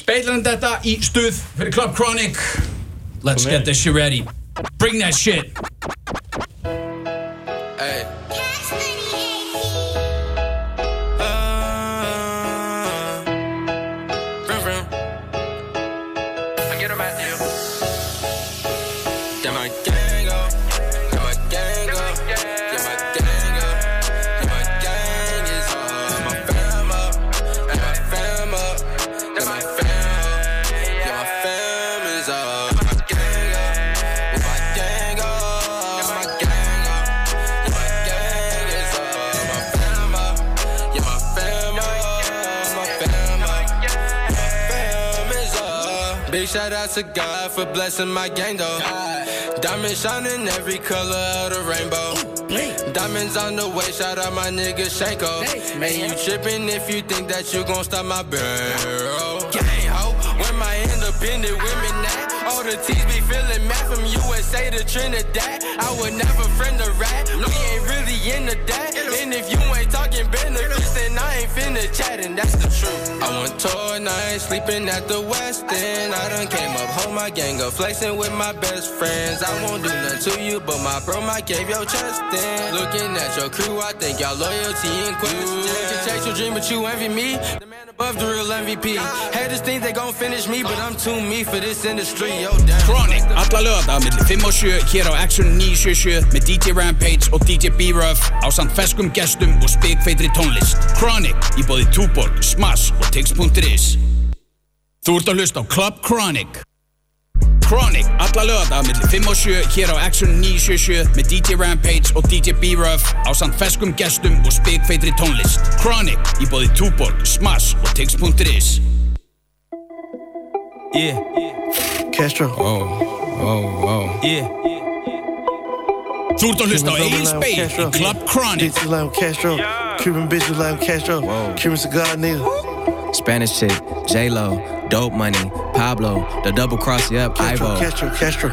Speilum þetta í stuð fyrir Club Chronic. Let's get this shit ready. Bring that shit shout out to God for blessing my gang though. Diamonds shining every color of the rainbow. Diamonds on the way, shout out my nigga Shanko. And you tripping if you think that you gon' stop my barrel. Gang ho, where my independent women? All the T's be feeling mad from USA to Trinidad. I would never friend a rat. We ain't really into that. And if you ain't talking benefits, then I ain't finna chat, and that's the truth. I went tour night, sleeping at the West End. I done came up home, my gang up, flexing with my best friends. I won't do nothing to you, but my bro might gave your chest in. Looking at your crew, I think y'all loyalty in question. You chase your dream, but you envy me. The man above the real MVP. Haters think they gon' finish me, but I'm too me for this industry. Chronic. Alla lögða millir 5 og 7 Hér á Action 977 Með DJ Rampage og DJ B-Ruff Á samt feskum gestum og spikfeitri tónlist. Chronic í bóði Túborg, Smash og Tix.is Þú ert að hlusta á Club Chronic. Chronic, alla lögða millir 5 og 7 Hér á Action 977 Með DJ Rampage og DJ B-Ruff Á samt feskum gestum og spikfeitri tónlist. Chronic í bóði Túborg, Smash og Tix.is Yeah, Castro. Oh, oh, oh yeah. Þú ert að hlusta á Cubans Egil Spegil í Club Kronik Bitches like Castro. Cuban bitches like Castro. Cuban cigar nigga. Spanish chick, J Lo, Dope Money, Pablo, the double cross you up, Castro, Ivo. Castro, Castro.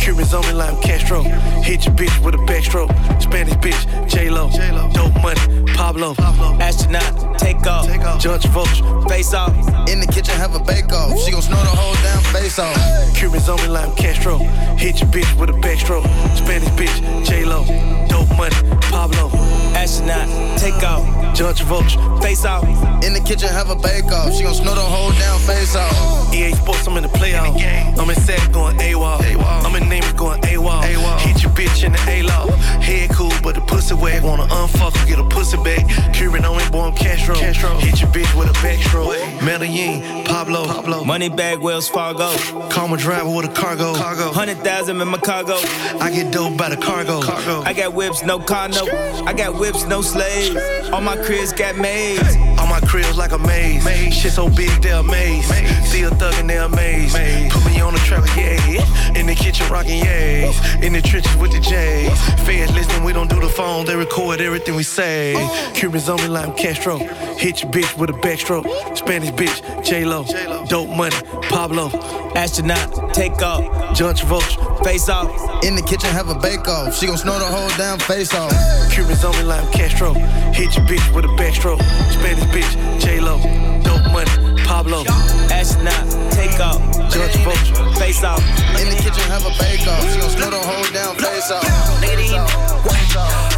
Cubans on me like Castro. Hit your bitch with a backstroke. Spanish bitch, J Lo. Dope money, Pablo. Astronaut, take off, John Travolta. face off. In the kitchen, have a bake off. She gon' snort the whole damn face off. Cubans on me like Castro. Hit your bitch with a backstroke. Spanish bitch, J Lo. Dope money, Pablo. Astronaut, take off, John Travolta. face off. In the kitchen, have a bake off. She gon' snort the whole damn face off. EA Sports, I'm in the playoff. I'm in Saks going AWOL. I'm in Neiman going AWOL. Hit your bitch in the A-Law. Head cool, but the pussy wet. Wanna unfuck her, get a pussy back. Cuban on me, boy, I'm Castro. Hit your bitch with a backstroke. Medellin, Pablo. Pablo. Money bag, Wells Fargo. Call my driver with a cargo. Hundred thousand in my cargo. I get dope by the cargo. I got whips, no car, no. I got whips, no slaves. All my cribs got maids. All my cribs like a maze. Shit so big, they're amazed. See a thug and they're amazed. Put me on the track, yeah. In the kitchen, rocking yays. In the trenches with the J's. Feds listen, we don't do the phone. They record everything we say. Cubans on me like I'm Castro. Hit your bitch with a backstroke. Spanish bitch, J Lo. Dope money, Pablo. Astronaut, take off, John Travolta. face off. In the kitchen, have a bake off. She gon' snort the whole damn face off. Cubans on me like I'm Castro. Hit your bitch with a backstroke. Spanish bitch, J Lo. Dope money, Pablo. Astronaut, take off, John Travolta. face off. In the kitchen, have a bake off. She gon' snort the whole damn face off. Look at these, what?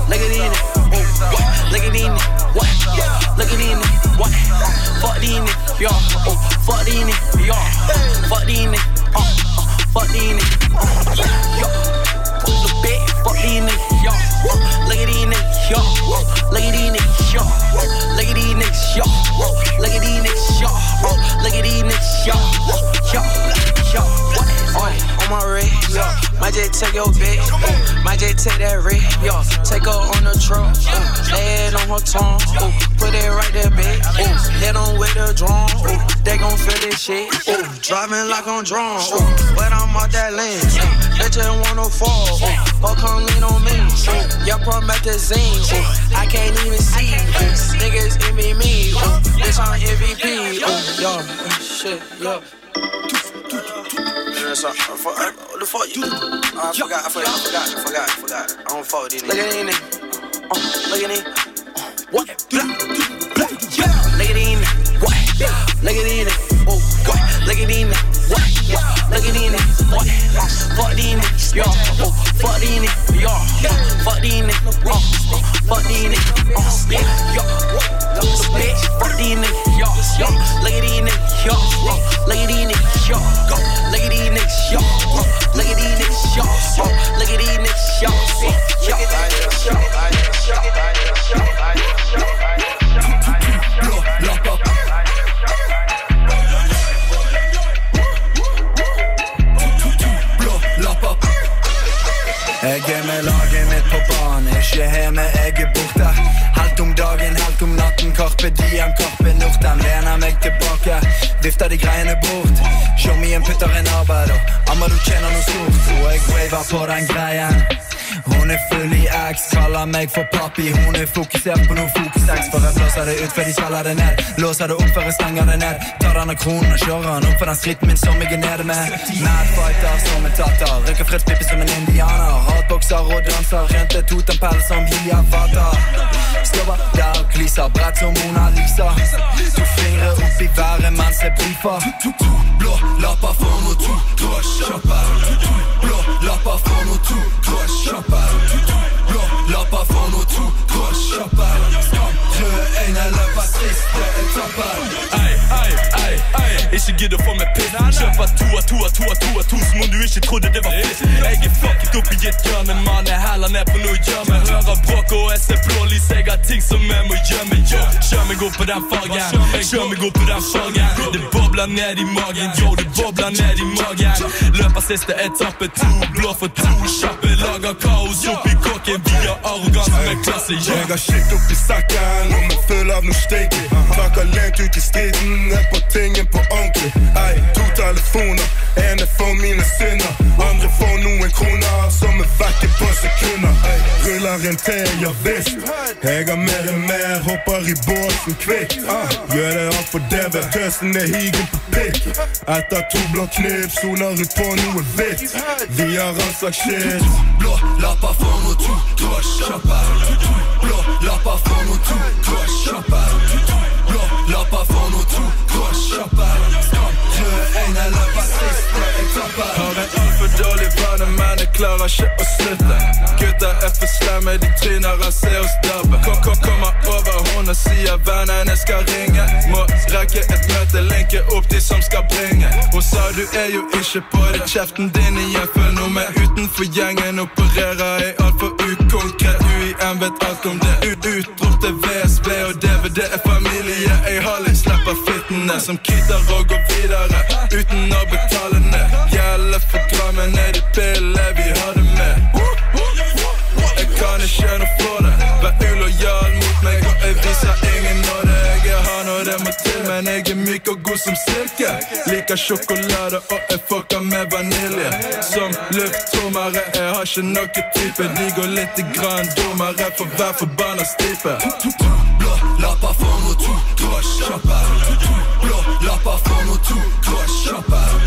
Look at these, what? Look at these, what? Look at these, what? Fuck these, yo. Oh, fuck these, yo. Fuck these, uh, uh, fuck these, uh, yo. The bit, fuck these, yo. Uh, Look at these, niggas, yo. Look at these, niggas, yo. Look at these, niggas, yo. Look at these, niggas, yo. Look at these, yo. Uh, Yo, Uh, might just take your bitch, ooh. Might just take that red, yo. Take her on the truck, ooh. Lay it on her tongue, ooh. Put it right there, bitch. Uh, hit on with the drum, ooh. They gon' feel this shit, ooh. Driving like I'm drunk, ooh. But I'm out that ooh. They just wanna fall, ooh. Oh, come lean on me, ooh. Your promethazine, ooh. I can't even see. Niggas envy me, ooh. Bitch, I'm MVP, ooh. Yo, shit, yo. Yeah, so, uh, for, uh, what the fuck you? Uh, I forgot, I forgot, I forgot, I forgot, I forgot. I don't fuck with these Look at these niggas. Uh, look at these. Uh, what? Blah, blah, yeah. Look at these niggas. What? Look it in it, oh, what? Look it in it, what? Look it in it, what? Fuck these niggas, yo, oh, fuck these niggas, yo, fuck these niggas, oh, fuck these niggas, oh, yeah, jeg waver X, kaller meg for papi. Hun er fokusert på noe fokus-X, for jeg blåser det ut før de skjeller det ned. Låser det opp før jeg stenger det ned. Tar denne kronen og kjører den opp for den stritten min som jeg er nede med. Madfighter som en tatter, røyker fredspipe som en indianer. Hatbokser og danser, rente et totempell som Hilja Fata. Står der og gliser, bredt som Mona Lisa. To fingre opp i været mens jeg briefer. Blå lapper for noe to, to kjapper. Blå lapper for noe to, to kjapper. Blå lapper for noe to, to kjapper. Røde øyne løper siste etappe. Ei, ei, ei, ei, ikke gidd å få meg piss. Kjøper to av to av to av to av to som om du ikke trodde det var fisk. Jeg er fucket opp i et hjørne, mann. Jeg heller ned på noe gjørme. Hører bråk og jeg ser blålys. Jeg har ting som jeg må gjemme. Yo, kjør meg opp på den fargen. Kjør meg opp på den fargen. Det bobler ned i magen. Yo, det bobler ned i magen. Løper siste etappe, to blå for to kjappe. Lager kaos oppi kåken. via arrogansen arroganse med klasse. Jeg har shit oppi sekken og meg full av noe stinky. Takker lent ut i striden, er på tingen på ordentlig. Ei, to telefoner, ene for mine synder. dollar en täjavist Äga mer än mer, i båten kvickt uh, Gör det allt för deve, tösen är higen på pick to blå ut på noe Vi har shit Blå to, Blå to, Blå to, Skam, rød, en klarer ikke å slutte. Gutter er for slemme, de tryner av se oss dabbe. Kom, kommer over og sier vennene skal ringe. Må rekke et møte, linke opp de som skal bringe. Hun sa du er jo ikke på det, kjeften din igjen. Følg noe med utenfor gjengen, opererer jeg altfor ukonkret. UiM vet alt om det. Ut, utrop til VSB og DVD er familie. Jeg har litt slipper fittene som kitter og går videre uten å betale ned. Gjelder for grammen er de silke. Liker sjokolade, og jeg fucker med vanilje. Som lufttrommere, jeg har ikke noe type. De går litt grann dummere for hver forbanna stripe. Blå lapper for noe to, to kjapper. Blå lapper for noe to, to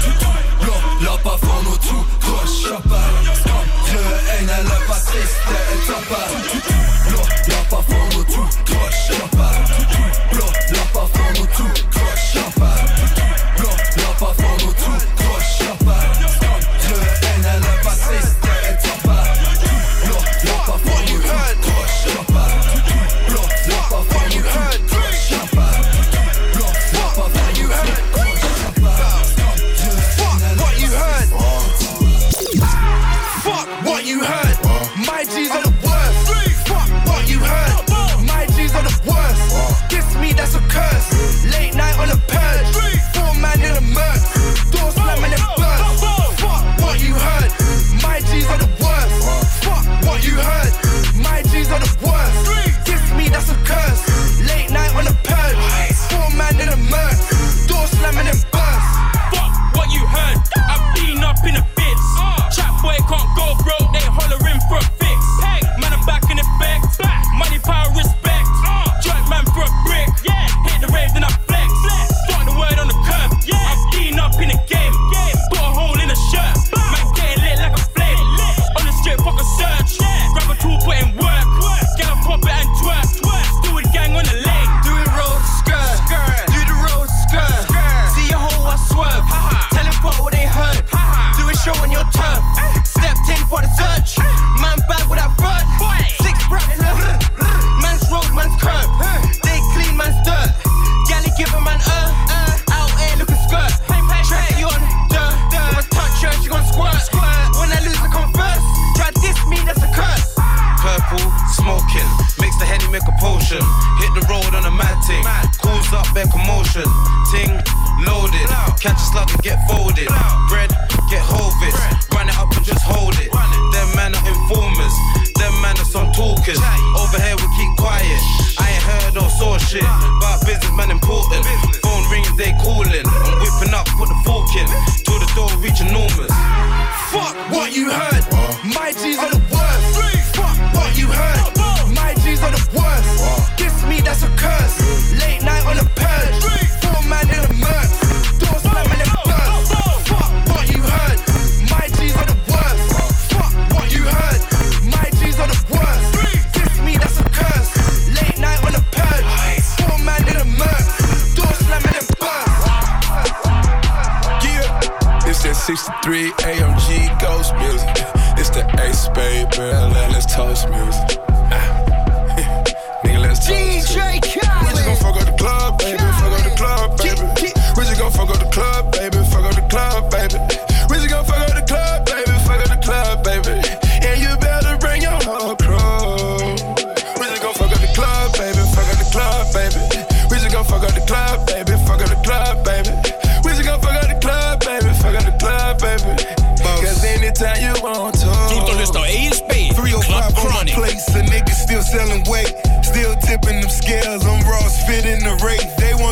let's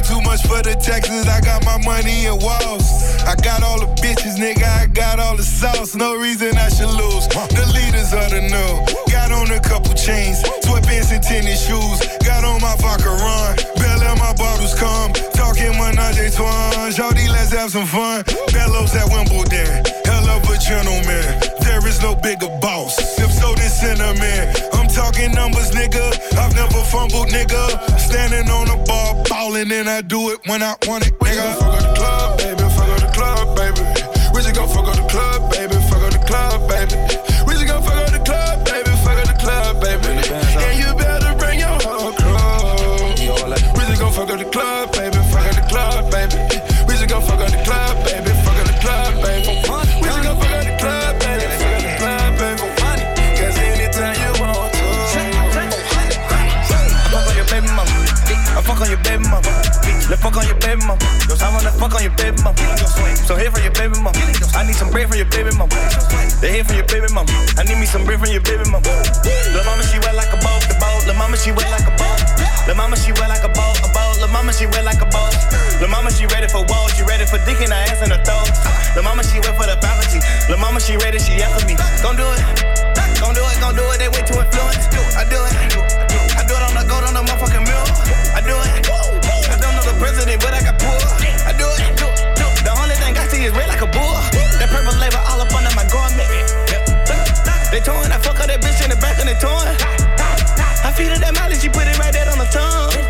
too much for the taxes, I got my money in walls. I got all the bitches, nigga, I got all the sauce. No reason I should lose. The leaders of the know. Got on a couple chains, sweatpants and tennis shoes. Got on my vodka run, bell my bottles come. Talking menage a trois, Jody, let's have some fun. Bellows at Wimbledon, hell of a gentleman. There is no bigger boss. So, then cinnamon. I'm talking numbers, nigga. I've never fumbled, nigga. Standing on the bar, ballin', and I do it when I want it, nigga. Fuck up the club, baby. Fuck up the club, baby. We just gon' fuck up the club, baby. Fuck up the club, baby. We just gon' fuck up Let's fuck on your baby mama. I wanna fuck on your baby mama. So here for your baby mama. I need some bread from your baby mama. They here for your baby mama. I need me some bread from your baby mama. Lil' mama, she wet like a boat, the boat. Lil' mama, she wet like a boat. Lil' mama, she wet like a boat, a boat. Lil' mama, she wet like a boat. Lil' mama, she ready for walls, she ready for dick in her ass and her throat. Lil' mama, she wet for the faculty. Lil' mama, she ready, she after me. Gon' do it. Gon' do it, gon' do it. They way too influenced. I do it. I do it on the gold on the motherfucking mirror. I do it. President, but I got poor. I do it. The only thing I see is red like a bull. That purple label all up under my garment. They torn, I fuck her that bitch in the back and they torn. I feed her that mileage, she put it right there on the tongue.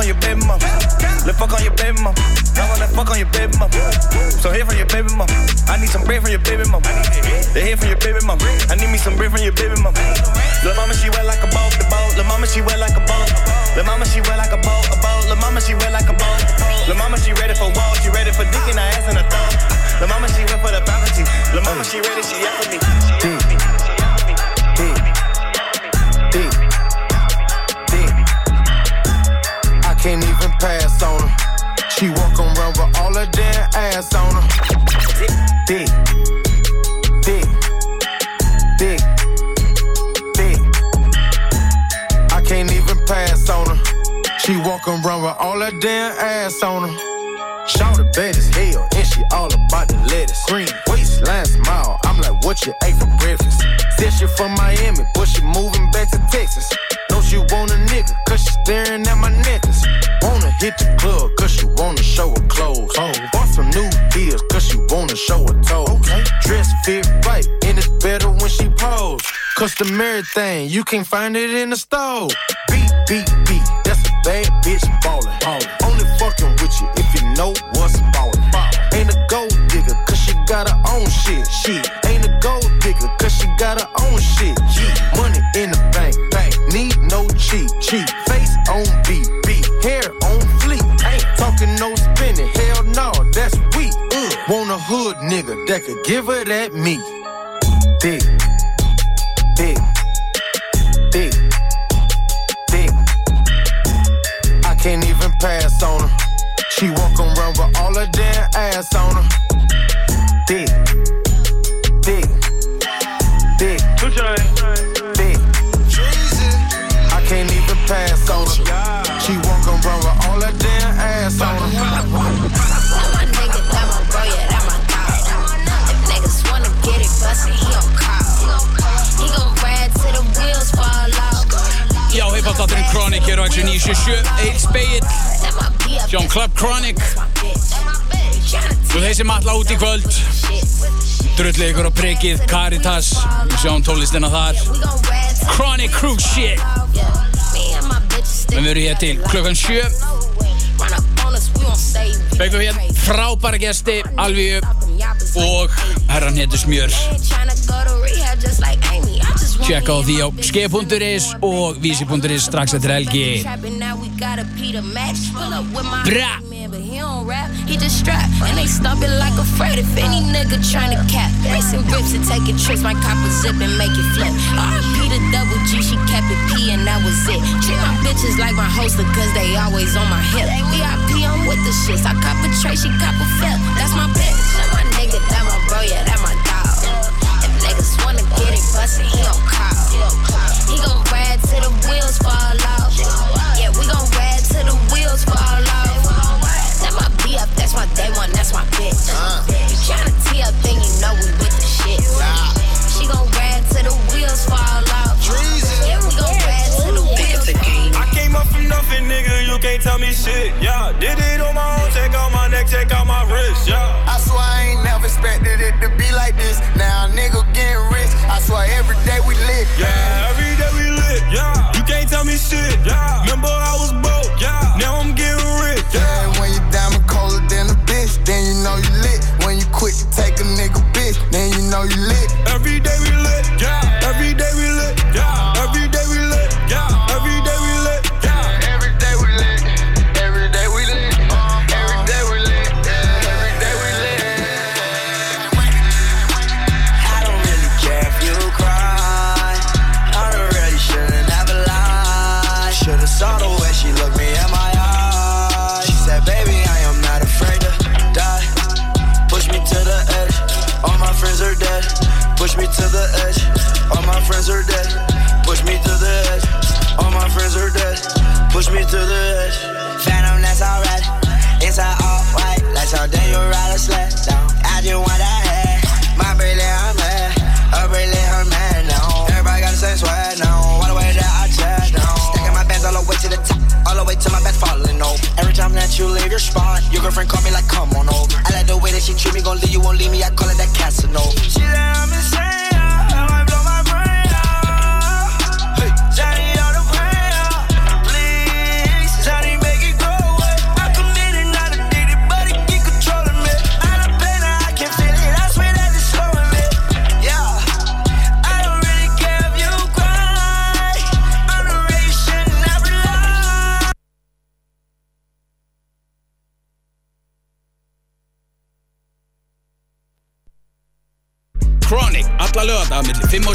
On your baby mama. Let's fuck on your baby mama. I wanna fuck on your baby mama. So here for your baby mama. I need some bread from your baby mama. They here for your baby mama. I need me some bread from your baby mama. Lil' mama, she wet like a boat, the boat. Lil' mama, she wet like a boat. Lil' mama, she wet like a boat, a boat. Lil' mama, she wet like a boat. Lil' mama, she ready for walls, she ready for dick in her ass and her thumb. Lil' mama, she wet for the faculty. Lil' mama, she ready, she after me. She after me. Can't even pass on her. She walk around with all her damn ass on her. Dick. Dick. Dick. Dick. I can't even pass on her. She walk around with all her damn ass on her. Shout the bad as hell, and she all about the lettuce. Green waistline smile, I'm like, what you ate for breakfast? Said she from Miami, but she moving back to Texas. Know she want a nigga, cause she staring at my necklace. Wanna hit the club, cause she wanna show her clothes. Oh. Bought some new heels, cause she wanna show her toes. Okay. Dress fit right, and it's better when she pose. Customary thing, you can't find it in the store. Beat, beat, beat, that's a bad bitch ballin'. Only fucking with you if you know what's ballin'. Ain't a gold digger, cause she got her own shit. Shit. Ain't a gold digger, cause she got her own shit. Yeah. Money Где вы Chronic. Svo þeir sem alltaf út í kvöld. Drullið ykkur á breykið Caritas. Sjón tólistina þar. Chronic Crew Shit. Við verum hér til klukkan 7 Begum hér frábæra gæsti Alvíu og herran héttur Smjör. Tjekka á því á skef.is og vísi.is strax eftir helgi. Bra! don't rap, he just strapped. And they stomping like afraid if any nigga trying to cap. Racing grips and taking trips, my copper zip and make it flip. RP the double G, she kept it P and that was it. Treat my bitches like my holster, cause they always on my hip. VIP, I'm with the shits. I cop a tray, she cop a flip. That's my bitch, that my nigga, that my bro, yeah, that my dog. If niggas wanna get it bust it.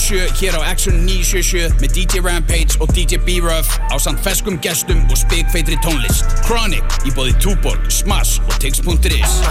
7 hér á Exxon 977 með DJ Rampage og DJ B-Ruff á samt feskum gestum og spikfeitri tónlist. Chronic í bóði Tuborg, Smash og Tix.is.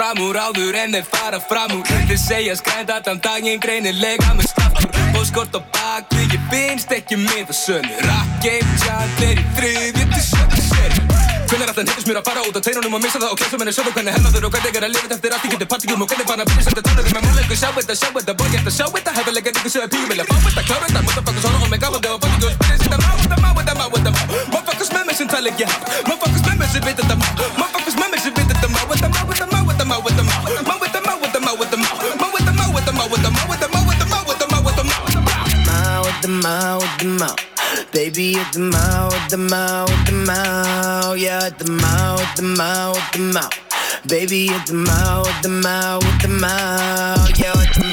fram úr áður en þeir fara fram úr Þeir segja skrænt allan daginn greinilega með slaftur Og skort á bak við ég finnst ekki með það sönnu Rock game chant er í þriðju til sjöttu seri Hvernig er alltaf hittis mér að fara út á teinunum og missa það og mér að sjöðu hvernig hennar og hvernig er að lifa eftir allt ég getur partíum og hvernig bara byrja sem þetta tónleikum með múleikum sjá þetta, sjá þetta, bói þetta, sjá þetta hefilega ykkur sem er píu vilja fá þetta, klára þetta motherfuckers horfa á mig gáðandi og bóti og spyrir þetta má þetta, má þetta, má þetta má motherfuckers með mig sem tala ekki haf motherfuckers með mig sem veit þetta má motherfuckers með mig sem veit þetta þetta má The mouth. Baby at the mouth with the mouth with the mouth. Yeah, at the mouth with the mouth with the mouth. Baby at the mouth with the mouth with the mouth. Yeah, at the mouth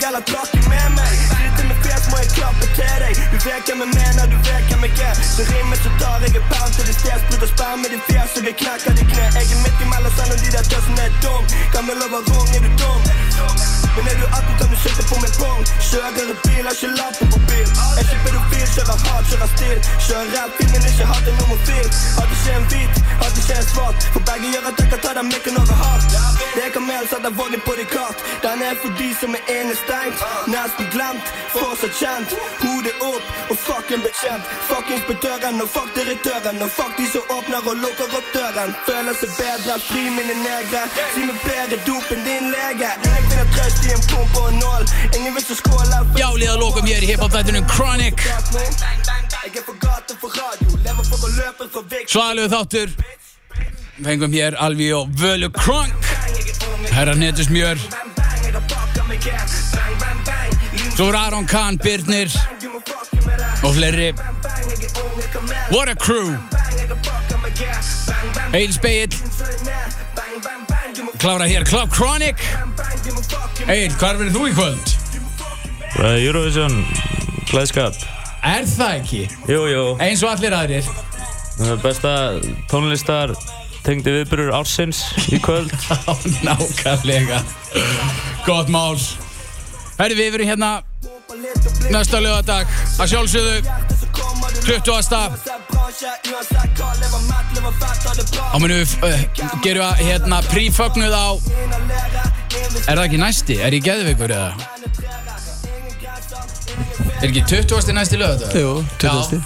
fucke med meg med meg. Sitter med fjes, må jeg klappe til deg. Du vet hvem jeg mener, du vet hvem jeg er. Så rimmer så tar jeg en pound til det sted. Spruter sperm med ditt fjes, og vi knekker ditt kne. Jeg er midt imellom selv og de der tøsene er dum. Kan vi love rung, er du dum? Men er du 18 kan du sitte på min pung Kjører bil, har ikke lappen på bil Er ikke pedofil, kjører hard, kjører stil Kjører rap, men ikke hatt en homofil Hadde ikke en hvit, hadde ikke en svart For begge gjør at jeg kan ta den mikken over hardt Det er kamel, setter voggen på er innestengt Nesten glemt, fortsatt kjent Hodet opp og fucking bekjent Fuck inspektøren og fuck direktøren Og fuck de som åpner og lukker opp døren Føler seg bedre, fri mine negre Si meg bedre dop enn din lege Ingen finner trøst i en pump og en nål Ingen vil så skåle Já, liða lokum hér í hiphop-þættunum Chronic. Jeg for for for Svalegu þáttur Fengum hér Alvi og Völu Kronk. Herra Netusmjör Svo voru Aron Kahn, Birnir Og fleiri. What a crew. Egil Speill Klára hér Club Chronic. Egil, hvar verður þú í kvöld? Uh, Eurovision, glæðskap Er það ekki? Jú, jú. Eins og allir aðrir. Það er Besta tónlistar tengdi viðbyrur ársins í kvöld Nákvæmlega Gott mál Herri, við verum hérna næsta lögadag að sjálfsögðu 20. Á munum við uh, gerum við hérna prífögnuð á Er það ekki næsti? Er ég geðveikur eða? Er ekki 20. næsti lögadag? Jú, 20.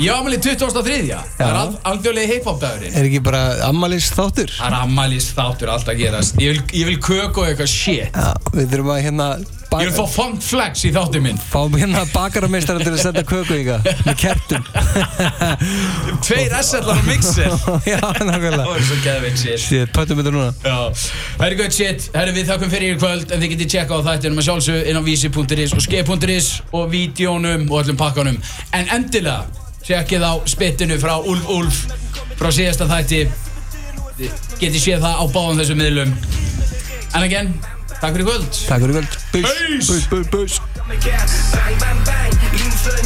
Já, ámæli 23. Það er al alþjóðlega hip-hop dagurinn Er ekki bara ammalins þáttur? Það er ammalins þáttur alltaf gerast Ég vil, ég vil köku og eitthvað shit Já, við þurfum að hérna Ég vil fá funk flex í þáttu minn. Fáum hérna bakaramestara til að setja köku í það Með kertum. Tveir S-allar og mixer. Já, nákvæmlega. Það er svo geðveikt shit. Shit, pöttum þetta núna. Já, það er gott shit. Herri við þakkum fyrir í kvöld. En þið getið tjekka á þættinum að sjálfsög inn á vísi.is og skei.is og vídjónum og öllum pakkanum. En endilega tjekkið á spittinu frá Ulf Ulf frá síðasta þætti. Getið séð það á báðum þessum miðlum. En again, takk fyrir kvöld. Takk fyrir kvöld. Peace Peace, peace, Bang, bang, bang,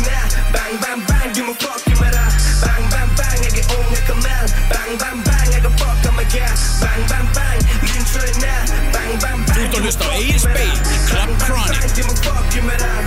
nær Bang, bang, bang, du må fucke med det Bang, bang, bang, jeg er unge kamel Bang, bang, bang, jeg har fucka med gas Bang, bang, bang, nær Bang, bang, bang, Þú ert að hlusta á Speil í Club Chronic. Du må fucke med det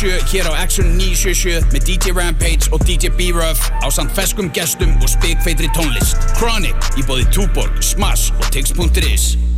7 hér á Action 977 með DJ Rampage og DJ B-Ruff á samt feskum gestum og spikfeitri tónlist. Chronic í bóði Túborg, Smash og Tix.is